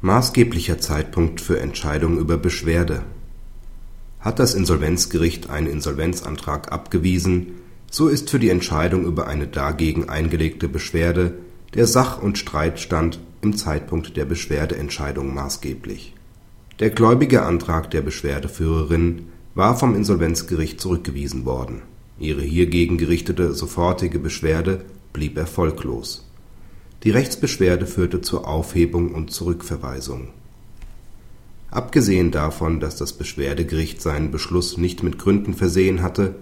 Maßgeblicher Zeitpunkt für Entscheidung über Beschwerde Hat das Insolvenzgericht einen Insolvenzantrag abgewiesen, so ist für die Entscheidung über eine dagegen eingelegte Beschwerde der Sach und Streitstand im Zeitpunkt der Beschwerdeentscheidung maßgeblich. Der gläubige Antrag der Beschwerdeführerin war vom Insolvenzgericht zurückgewiesen worden. Ihre hiergegen gerichtete sofortige Beschwerde blieb erfolglos die Rechtsbeschwerde führte zur Aufhebung und Zurückverweisung. Abgesehen davon, dass das Beschwerdegericht seinen Beschluss nicht mit Gründen versehen hatte,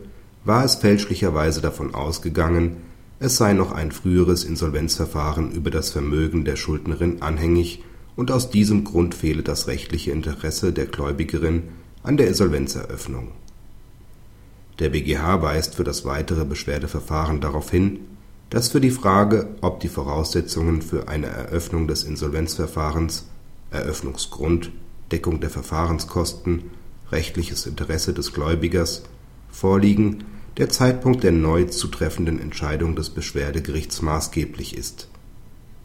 war es fälschlicherweise davon ausgegangen, es sei noch ein früheres Insolvenzverfahren über das Vermögen der Schuldnerin anhängig und aus diesem Grund fehle das rechtliche Interesse der Gläubigerin an der Insolvenzeröffnung. Der BGH weist für das weitere Beschwerdeverfahren darauf hin dass für die Frage, ob die Voraussetzungen für eine Eröffnung des Insolvenzverfahrens (Eröffnungsgrund, Deckung der Verfahrenskosten, rechtliches Interesse des Gläubigers) vorliegen, der Zeitpunkt der neu zu treffenden Entscheidung des Beschwerdegerichts maßgeblich ist.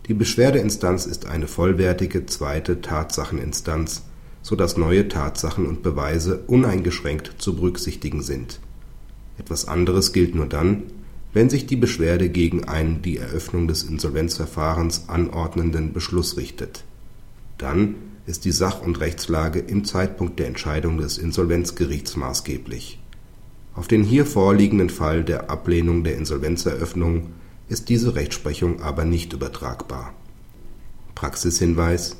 Die Beschwerdeinstanz ist eine vollwertige zweite Tatsacheninstanz, so dass neue Tatsachen und Beweise uneingeschränkt zu berücksichtigen sind. Etwas anderes gilt nur dann wenn sich die Beschwerde gegen einen die Eröffnung des Insolvenzverfahrens anordnenden Beschluss richtet. Dann ist die Sach und Rechtslage im Zeitpunkt der Entscheidung des Insolvenzgerichts maßgeblich. Auf den hier vorliegenden Fall der Ablehnung der Insolvenzeröffnung ist diese Rechtsprechung aber nicht übertragbar. Praxishinweis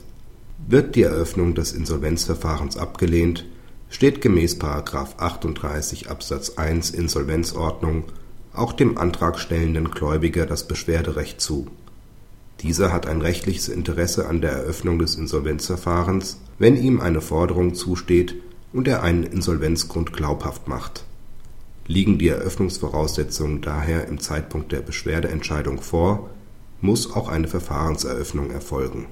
Wird die Eröffnung des Insolvenzverfahrens abgelehnt, steht gemäß § 38 Absatz 1 Insolvenzordnung auch dem antragstellenden Gläubiger das Beschwerderecht zu. Dieser hat ein rechtliches Interesse an der Eröffnung des Insolvenzverfahrens, wenn ihm eine Forderung zusteht und er einen Insolvenzgrund glaubhaft macht. Liegen die Eröffnungsvoraussetzungen daher im Zeitpunkt der Beschwerdeentscheidung vor, muss auch eine Verfahrenseröffnung erfolgen